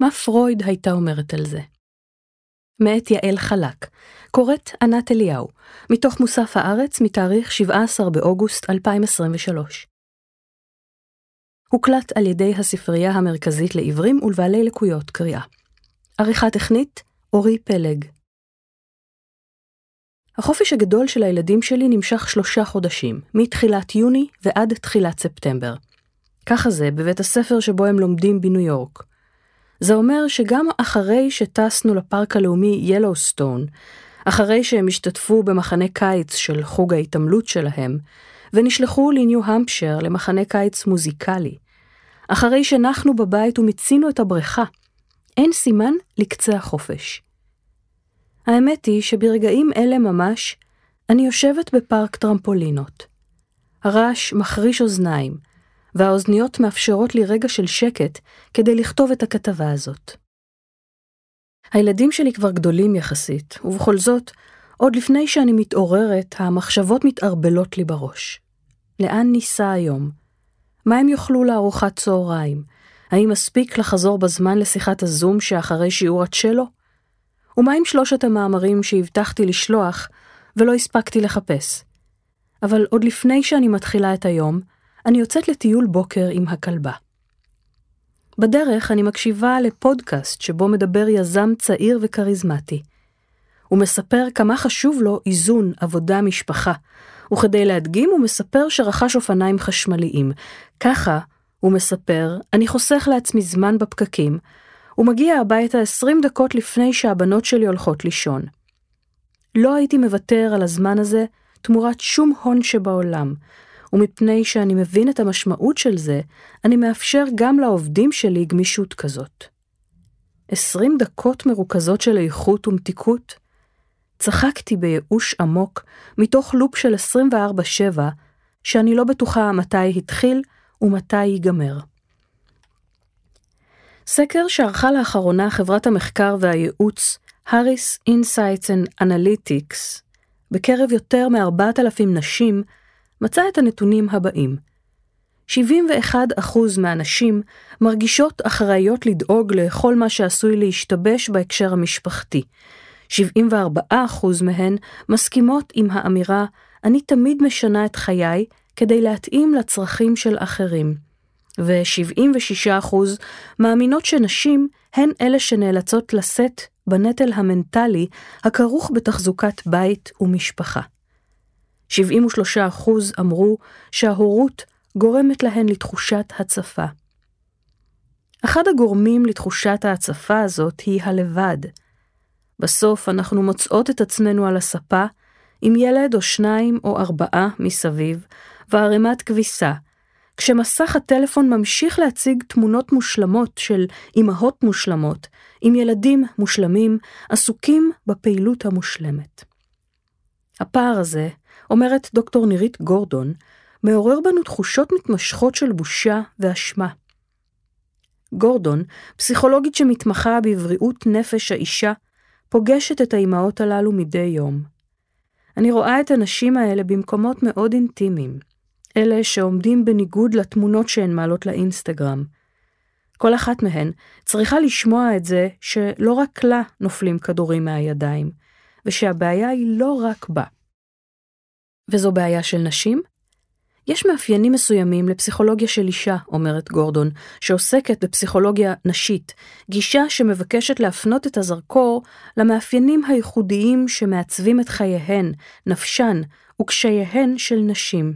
מה פרויד הייתה אומרת על זה? מאת יעל חלק, קוראת ענת אליהו, מתוך מוסף הארץ מתאריך 17 באוגוסט 2023. הוקלט על ידי הספרייה המרכזית לעיוורים ולבעלי לקויות קריאה. עריכה טכנית, אורי פלג. החופש הגדול של הילדים שלי נמשך שלושה חודשים, מתחילת יוני ועד תחילת ספטמבר. ככה זה בבית הספר שבו הם לומדים בניו יורק. זה אומר שגם אחרי שטסנו לפארק הלאומי ילוסטון, אחרי שהם השתתפו במחנה קיץ של חוג ההתעמלות שלהם, ונשלחו לניו-המפשר למחנה קיץ מוזיקלי, אחרי שנחנו בבית ומיצינו את הבריכה, אין סימן לקצה החופש. האמת היא שברגעים אלה ממש, אני יושבת בפארק טרמפולינות. הרעש מחריש אוזניים, והאוזניות מאפשרות לי רגע של שקט כדי לכתוב את הכתבה הזאת. הילדים שלי כבר גדולים יחסית, ובכל זאת, עוד לפני שאני מתעוררת, המחשבות מתערבלות לי בראש. לאן ניסע היום? מה הם יאכלו לארוחת צהריים? האם מספיק לחזור בזמן לשיחת הזום שאחרי שיעור הצ'לו? ומה עם שלושת המאמרים שהבטחתי לשלוח ולא הספקתי לחפש? אבל עוד לפני שאני מתחילה את היום, אני יוצאת לטיול בוקר עם הכלבה. בדרך אני מקשיבה לפודקאסט שבו מדבר יזם צעיר וכריזמטי. הוא מספר כמה חשוב לו איזון עבודה-משפחה, וכדי להדגים הוא מספר שרכש אופניים חשמליים. ככה, הוא מספר, אני חוסך לעצמי זמן בפקקים, ומגיע הביתה 20 דקות לפני שהבנות שלי הולכות לישון. לא הייתי מוותר על הזמן הזה תמורת שום הון שבעולם, ומפני שאני מבין את המשמעות של זה, אני מאפשר גם לעובדים שלי גמישות כזאת. 20 דקות מרוכזות של איכות ומתיקות? צחקתי בייאוש עמוק, מתוך לופ של 24-7, שאני לא בטוחה מתי התחיל ומתי ייגמר. סקר שערכה לאחרונה חברת המחקר והייעוץ Harris Insights and Analytics בקרב יותר מ-4,000 נשים, מצא את הנתונים הבאים 71% מהנשים מרגישות אחראיות לדאוג לכל מה שעשוי להשתבש בהקשר המשפחתי. 74% מהן מסכימות עם האמירה "אני תמיד משנה את חיי" כדי להתאים לצרכים של אחרים. ו-76% מאמינות שנשים הן אלה שנאלצות לשאת בנטל המנטלי הכרוך בתחזוקת בית ומשפחה. 73% אמרו שההורות גורמת להן לתחושת הצפה. אחד הגורמים לתחושת ההצפה הזאת היא הלבד. בסוף אנחנו מוצאות את עצמנו על הספה, עם ילד או שניים או ארבעה מסביב, וערימת כביסה, כשמסך הטלפון ממשיך להציג תמונות מושלמות של אמהות מושלמות, עם ילדים מושלמים, עסוקים בפעילות המושלמת. הפער הזה, אומרת דוקטור נירית גורדון, מעורר בנו תחושות מתמשכות של בושה ואשמה. גורדון, פסיכולוגית שמתמחה בבריאות נפש האישה, פוגשת את האימהות הללו מדי יום. אני רואה את הנשים האלה במקומות מאוד אינטימיים, אלה שעומדים בניגוד לתמונות שהן מעלות לאינסטגרם. כל אחת מהן צריכה לשמוע את זה שלא רק לה נופלים כדורים מהידיים, ושהבעיה היא לא רק בה. וזו בעיה של נשים? יש מאפיינים מסוימים לפסיכולוגיה של אישה, אומרת גורדון, שעוסקת בפסיכולוגיה נשית, גישה שמבקשת להפנות את הזרקור למאפיינים הייחודיים שמעצבים את חייהן, נפשן וקשייהן של נשים.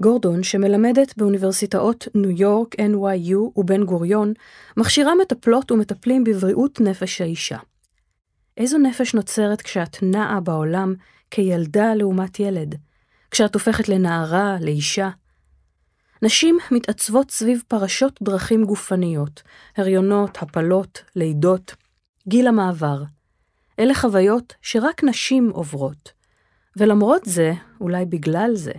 גורדון, שמלמדת באוניברסיטאות ניו יורק, NYU ובן גוריון, מכשירה מטפלות ומטפלים בבריאות נפש האישה. איזו נפש נוצרת כשאת נעה בעולם כילדה לעומת ילד, כשאת הופכת לנערה, לאישה? נשים מתעצבות סביב פרשות דרכים גופניות, הריונות, הפלות, לידות, גיל המעבר. אלה חוויות שרק נשים עוברות. ולמרות זה, אולי בגלל זה,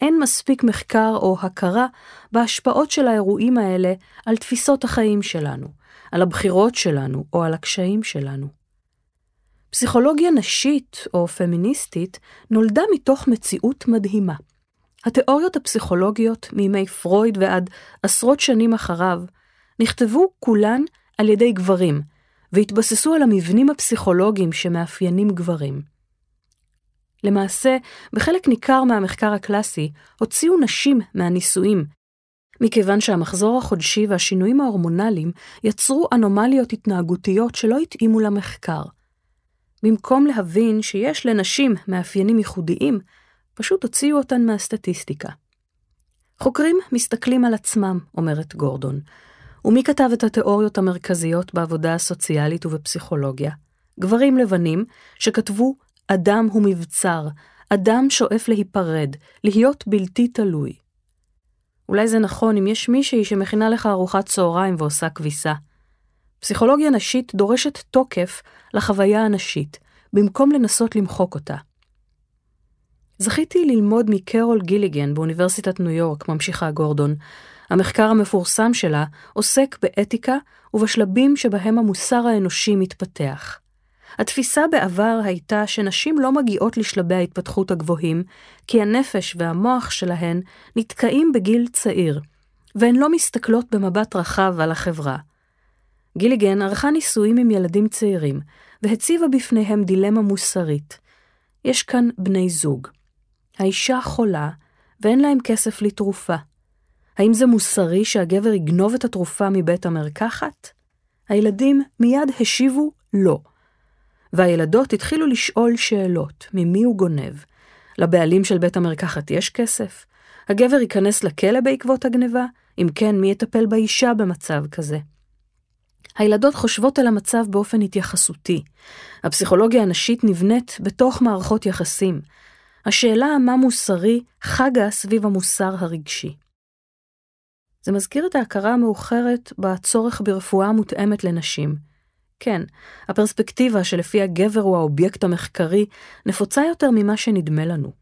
אין מספיק מחקר או הכרה בהשפעות של האירועים האלה על תפיסות החיים שלנו, על הבחירות שלנו או על הקשיים שלנו. פסיכולוגיה נשית או פמיניסטית נולדה מתוך מציאות מדהימה. התיאוריות הפסיכולוגיות מימי פרויד ועד עשרות שנים אחריו נכתבו כולן על ידי גברים, והתבססו על המבנים הפסיכולוגיים שמאפיינים גברים. למעשה, בחלק ניכר מהמחקר הקלאסי הוציאו נשים מהנישואים, מכיוון שהמחזור החודשי והשינויים ההורמונליים יצרו אנומליות התנהגותיות שלא התאימו למחקר. במקום להבין שיש לנשים מאפיינים ייחודיים, פשוט הוציאו אותן מהסטטיסטיקה. חוקרים מסתכלים על עצמם, אומרת גורדון, ומי כתב את התיאוריות המרכזיות בעבודה הסוציאלית ובפסיכולוגיה? גברים לבנים שכתבו אדם הוא מבצר, אדם שואף להיפרד, להיות בלתי תלוי. אולי זה נכון אם יש מישהי שמכינה לך ארוחת צהריים ועושה כביסה. פסיכולוגיה נשית דורשת תוקף לחוויה הנשית, במקום לנסות למחוק אותה. זכיתי ללמוד מקרול גיליגן באוניברסיטת ניו יורק, ממשיכה גורדון. המחקר המפורסם שלה עוסק באתיקה ובשלבים שבהם המוסר האנושי מתפתח. התפיסה בעבר הייתה שנשים לא מגיעות לשלבי ההתפתחות הגבוהים, כי הנפש והמוח שלהן נתקעים בגיל צעיר, והן לא מסתכלות במבט רחב על החברה. גיליגן ערכה ניסויים עם ילדים צעירים, והציבה בפניהם דילמה מוסרית. יש כאן בני זוג. האישה חולה, ואין להם כסף לתרופה. האם זה מוסרי שהגבר יגנוב את התרופה מבית המרקחת? הילדים מיד השיבו לא. והילדות התחילו לשאול שאלות, ממי הוא גונב? לבעלים של בית המרקחת יש כסף? הגבר ייכנס לכלא בעקבות הגניבה? אם כן, מי יטפל באישה במצב כזה? הילדות חושבות על המצב באופן התייחסותי. הפסיכולוגיה הנשית נבנית בתוך מערכות יחסים. השאלה מה מוסרי חגה סביב המוסר הרגשי. זה מזכיר את ההכרה המאוחרת בצורך ברפואה מותאמת לנשים. כן, הפרספקטיבה שלפיה גבר הוא האובייקט המחקרי נפוצה יותר ממה שנדמה לנו.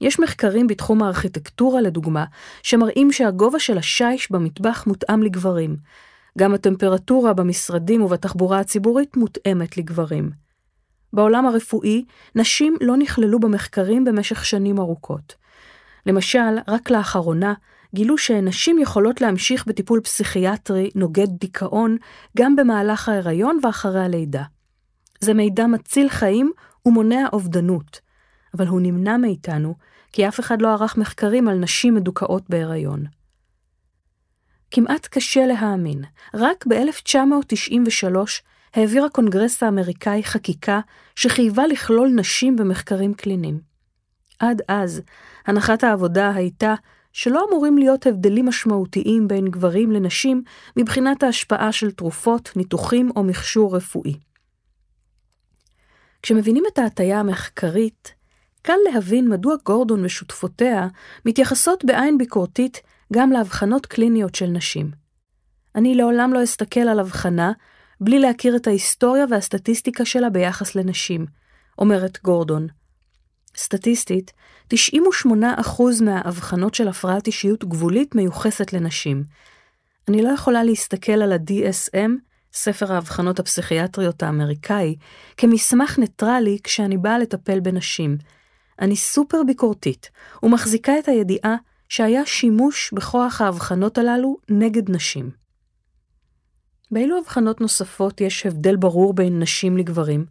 יש מחקרים בתחום הארכיטקטורה, לדוגמה, שמראים שהגובה של השיש במטבח מותאם לגברים. גם הטמפרטורה במשרדים ובתחבורה הציבורית מותאמת לגברים. בעולם הרפואי, נשים לא נכללו במחקרים במשך שנים ארוכות. למשל, רק לאחרונה, גילו שנשים יכולות להמשיך בטיפול פסיכיאטרי נוגד דיכאון גם במהלך ההיריון ואחרי הלידה. זה מידע מציל חיים ומונע אובדנות, אבל הוא נמנע מאיתנו כי אף אחד לא ערך מחקרים על נשים מדוכאות בהיריון. כמעט קשה להאמין, רק ב-1993 העביר הקונגרס האמריקאי חקיקה שחייבה לכלול נשים במחקרים קליניים. עד אז, הנחת העבודה הייתה שלא אמורים להיות הבדלים משמעותיים בין גברים לנשים מבחינת ההשפעה של תרופות, ניתוחים או מכשור רפואי. כשמבינים את ההטייה המחקרית, קל להבין מדוע גורדון ושותפותיה מתייחסות בעין ביקורתית גם להבחנות קליניות של נשים. אני לעולם לא אסתכל על הבחנה בלי להכיר את ההיסטוריה והסטטיסטיקה שלה ביחס לנשים, אומרת גורדון. סטטיסטית, 98% מהאבחנות של הפרעת אישיות גבולית מיוחסת לנשים. אני לא יכולה להסתכל על ה-DSM, ספר האבחנות הפסיכיאטריות האמריקאי, כמסמך ניטרלי כשאני באה לטפל בנשים. אני סופר ביקורתית, ומחזיקה את הידיעה שהיה שימוש בכוח האבחנות הללו נגד נשים. באילו אבחנות נוספות יש הבדל ברור בין נשים לגברים?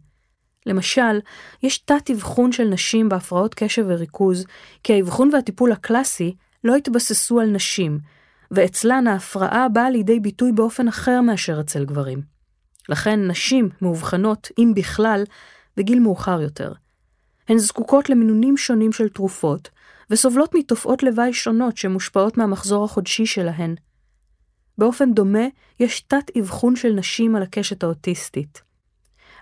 למשל, יש תת-אבחון של נשים בהפרעות קשב וריכוז, כי האבחון והטיפול הקלאסי לא התבססו על נשים, ואצלן ההפרעה באה לידי ביטוי באופן אחר מאשר אצל גברים. לכן נשים מאובחנות, אם בכלל, בגיל מאוחר יותר. הן זקוקות למינונים שונים של תרופות, וסובלות מתופעות לוואי שונות שמושפעות מהמחזור החודשי שלהן. באופן דומה, יש תת-אבחון של נשים על הקשת האוטיסטית.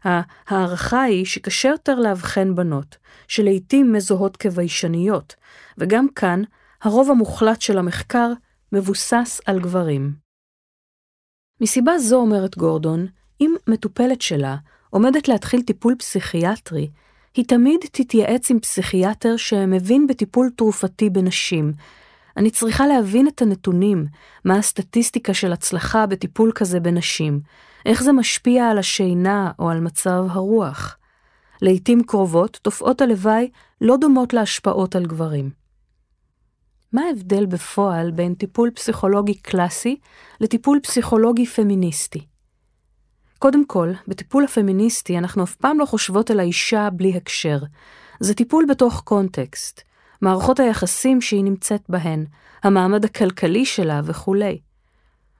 ההערכה היא שקשה יותר לאבחן בנות, שלעיתים מזוהות כביישניות, וגם כאן, הרוב המוחלט של המחקר מבוסס על גברים. מסיבה זו, אומרת גורדון, אם מטופלת שלה עומדת להתחיל טיפול פסיכיאטרי, היא תמיד תתייעץ עם פסיכיאטר שמבין בטיפול תרופתי בנשים. אני צריכה להבין את הנתונים, מה הסטטיסטיקה של הצלחה בטיפול כזה בנשים, איך זה משפיע על השינה או על מצב הרוח. לעתים קרובות, תופעות הלוואי לא דומות להשפעות על גברים. מה ההבדל בפועל בין טיפול פסיכולוגי קלאסי לטיפול פסיכולוגי פמיניסטי? קודם כל, בטיפול הפמיניסטי אנחנו אף פעם לא חושבות על האישה בלי הקשר. זה טיפול בתוך קונטקסט, מערכות היחסים שהיא נמצאת בהן, המעמד הכלכלי שלה וכולי.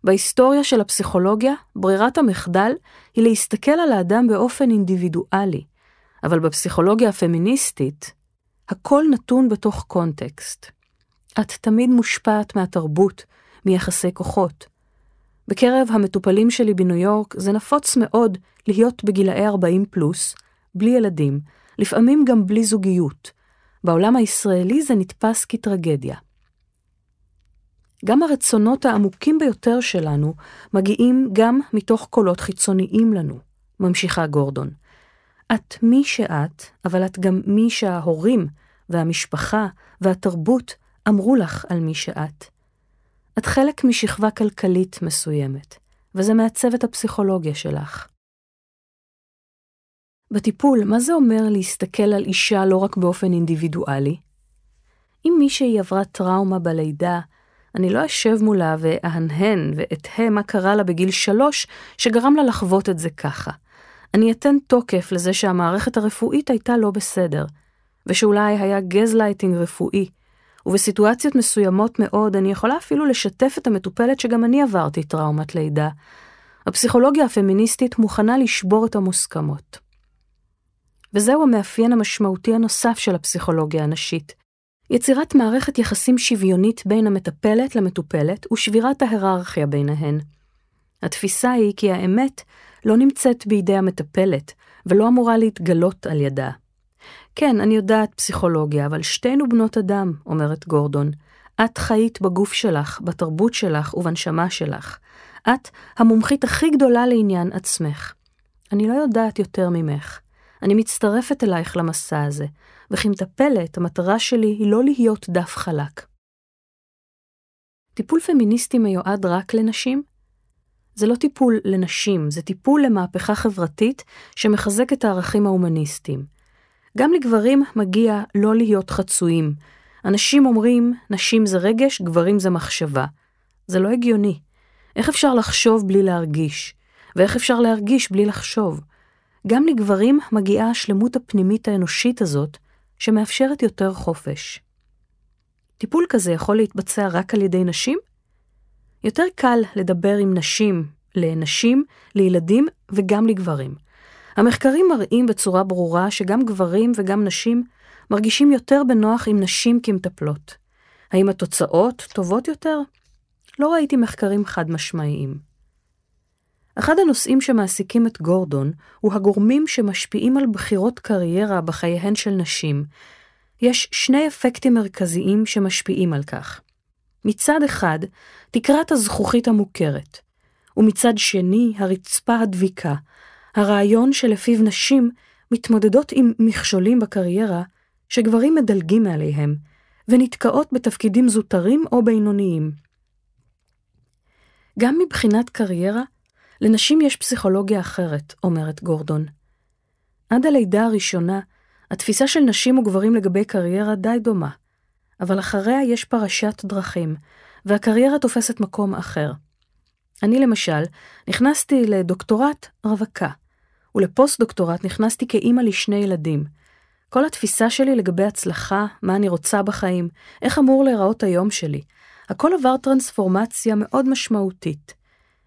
בהיסטוריה של הפסיכולוגיה, ברירת המחדל היא להסתכל על האדם באופן אינדיבידואלי, אבל בפסיכולוגיה הפמיניסטית, הכל נתון בתוך קונטקסט. את תמיד מושפעת מהתרבות, מיחסי כוחות. בקרב המטופלים שלי בניו יורק זה נפוץ מאוד להיות בגילאי 40 פלוס, בלי ילדים, לפעמים גם בלי זוגיות. בעולם הישראלי זה נתפס כטרגדיה. גם הרצונות העמוקים ביותר שלנו מגיעים גם מתוך קולות חיצוניים לנו, ממשיכה גורדון. את מי שאת, אבל את גם מי שההורים והמשפחה והתרבות אמרו לך על מי שאת. את חלק משכבה כלכלית מסוימת, וזה מעצב את הפסיכולוגיה שלך. בטיפול, מה זה אומר להסתכל על אישה לא רק באופן אינדיבידואלי? אם מישהי עברה טראומה בלידה, אני לא אשב מולה ואהנהן ואתהה מה קרה לה בגיל שלוש שגרם לה לחוות את זה ככה. אני אתן תוקף לזה שהמערכת הרפואית הייתה לא בסדר, ושאולי היה גזלייטינג רפואי, ובסיטואציות מסוימות מאוד אני יכולה אפילו לשתף את המטופלת שגם אני עברתי טראומת לידה. הפסיכולוגיה הפמיניסטית מוכנה לשבור את המוסכמות. וזהו המאפיין המשמעותי הנוסף של הפסיכולוגיה הנשית. יצירת מערכת יחסים שוויונית בין המטפלת למטופלת ושבירת ההיררכיה ביניהן. התפיסה היא כי האמת לא נמצאת בידי המטפלת ולא אמורה להתגלות על ידה. כן, אני יודעת פסיכולוגיה, אבל שתינו בנות אדם, אומרת גורדון. את חיית בגוף שלך, בתרבות שלך ובנשמה שלך. את המומחית הכי גדולה לעניין עצמך. אני לא יודעת יותר ממך. אני מצטרפת אלייך למסע הזה, וכמטפלת, המטרה שלי היא לא להיות דף חלק. טיפול פמיניסטי מיועד רק לנשים? זה לא טיפול לנשים, זה טיפול למהפכה חברתית שמחזק את הערכים ההומניסטיים. גם לגברים מגיע לא להיות חצויים. אנשים אומרים, נשים זה רגש, גברים זה מחשבה. זה לא הגיוני. איך אפשר לחשוב בלי להרגיש? ואיך אפשר להרגיש בלי לחשוב? גם לגברים מגיעה השלמות הפנימית האנושית הזאת, שמאפשרת יותר חופש. טיפול כזה יכול להתבצע רק על ידי נשים? יותר קל לדבר עם נשים, לנשים, לילדים וגם לגברים. המחקרים מראים בצורה ברורה שגם גברים וגם נשים מרגישים יותר בנוח עם נשים כמטפלות. האם התוצאות טובות יותר? לא ראיתי מחקרים חד משמעיים. אחד הנושאים שמעסיקים את גורדון הוא הגורמים שמשפיעים על בחירות קריירה בחייהן של נשים. יש שני אפקטים מרכזיים שמשפיעים על כך. מצד אחד, תקרת הזכוכית המוכרת, ומצד שני, הרצפה הדביקה, הרעיון שלפיו נשים מתמודדות עם מכשולים בקריירה שגברים מדלגים מעליהם, ונתקעות בתפקידים זוטרים או בינוניים. גם מבחינת קריירה, לנשים יש פסיכולוגיה אחרת, אומרת גורדון. עד הלידה הראשונה, התפיסה של נשים וגברים לגבי קריירה די דומה, אבל אחריה יש פרשת דרכים, והקריירה תופסת מקום אחר. אני למשל, נכנסתי לדוקטורט רווקה, ולפוסט-דוקטורט נכנסתי כאימא לשני ילדים. כל התפיסה שלי לגבי הצלחה, מה אני רוצה בחיים, איך אמור להיראות היום שלי, הכל עבר טרנספורמציה מאוד משמעותית.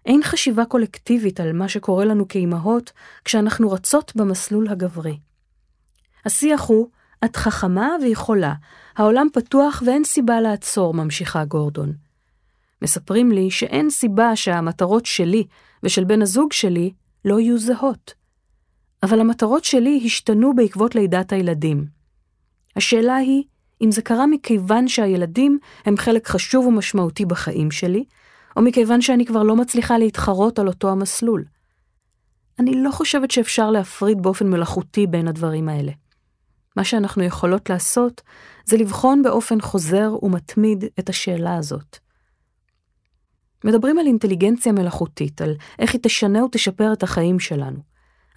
אין חשיבה קולקטיבית על מה שקורה לנו כאימהות כשאנחנו רצות במסלול הגברי. השיח הוא, את חכמה ויכולה, העולם פתוח ואין סיבה לעצור, ממשיכה גורדון. מספרים לי שאין סיבה שהמטרות שלי ושל בן הזוג שלי לא יהיו זהות. אבל המטרות שלי השתנו בעקבות לידת הילדים. השאלה היא, אם זה קרה מכיוון שהילדים הם חלק חשוב ומשמעותי בחיים שלי, או מכיוון שאני כבר לא מצליחה להתחרות על אותו המסלול. אני לא חושבת שאפשר להפריד באופן מלאכותי בין הדברים האלה. מה שאנחנו יכולות לעשות זה לבחון באופן חוזר ומתמיד את השאלה הזאת. מדברים על אינטליגנציה מלאכותית, על איך היא תשנה ותשפר את החיים שלנו.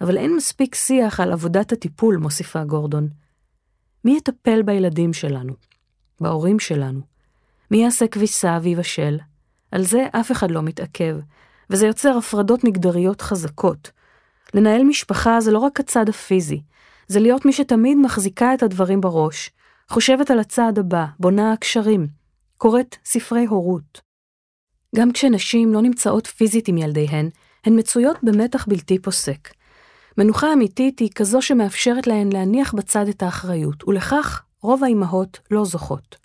אבל אין מספיק שיח על עבודת הטיפול, מוסיפה גורדון. מי יטפל בילדים שלנו? בהורים שלנו? מי יעשה כביסה ויבשל? על זה אף אחד לא מתעכב, וזה יוצר הפרדות מגדריות חזקות, לנהל משפחה זה לא רק הצד הפיזי, זה להיות מי שתמיד מחזיקה את הדברים בראש, חושבת על הצעד הבא, בונה קשרים, קוראת ספרי הורות. גם כשנשים לא נמצאות פיזית עם ילדיהן, הן מצויות במתח בלתי פוסק. מנוחה אמיתית היא כזו שמאפשרת להן להניח בצד את האחריות, ולכך רוב האימהות לא זוכות.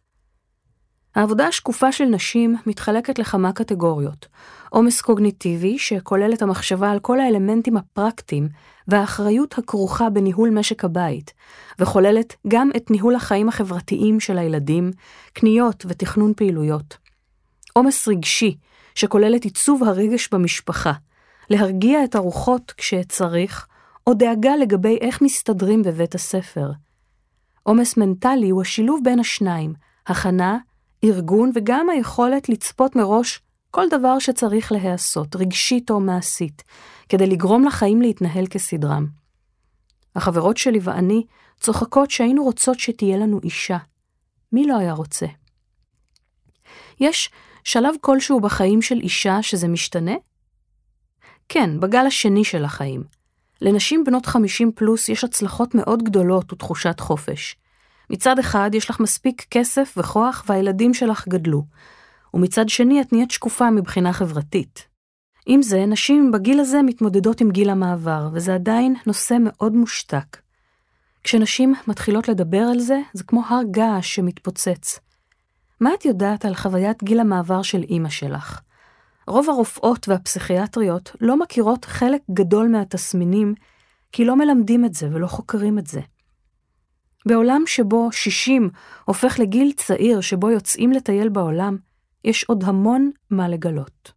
העבודה השקופה של נשים מתחלקת לכמה קטגוריות. עומס קוגניטיבי, שכולל את המחשבה על כל האלמנטים הפרקטיים והאחריות הכרוכה בניהול משק הבית, וכוללת גם את ניהול החיים החברתיים של הילדים, קניות ותכנון פעילויות. עומס רגשי, שכולל את עיצוב הרגש במשפחה, להרגיע את הרוחות כשצריך, או דאגה לגבי איך מסתדרים בבית הספר. עומס מנטלי הוא השילוב בין השניים, הכנה, ארגון וגם היכולת לצפות מראש כל דבר שצריך להיעשות, רגשית או מעשית, כדי לגרום לחיים להתנהל כסדרם. החברות שלי ואני צוחקות שהיינו רוצות שתהיה לנו אישה. מי לא היה רוצה? יש שלב כלשהו בחיים של אישה שזה משתנה? כן, בגל השני של החיים. לנשים בנות 50 פלוס יש הצלחות מאוד גדולות ותחושת חופש. מצד אחד יש לך מספיק כסף וכוח והילדים שלך גדלו, ומצד שני את נהיית שקופה מבחינה חברתית. עם זה, נשים בגיל הזה מתמודדות עם גיל המעבר, וזה עדיין נושא מאוד מושתק. כשנשים מתחילות לדבר על זה, זה כמו הר געש שמתפוצץ. מה את יודעת על חוויית גיל המעבר של אימא שלך? רוב הרופאות והפסיכיאטריות לא מכירות חלק גדול מהתסמינים, כי לא מלמדים את זה ולא חוקרים את זה. בעולם שבו 60 הופך לגיל צעיר שבו יוצאים לטייל בעולם, יש עוד המון מה לגלות.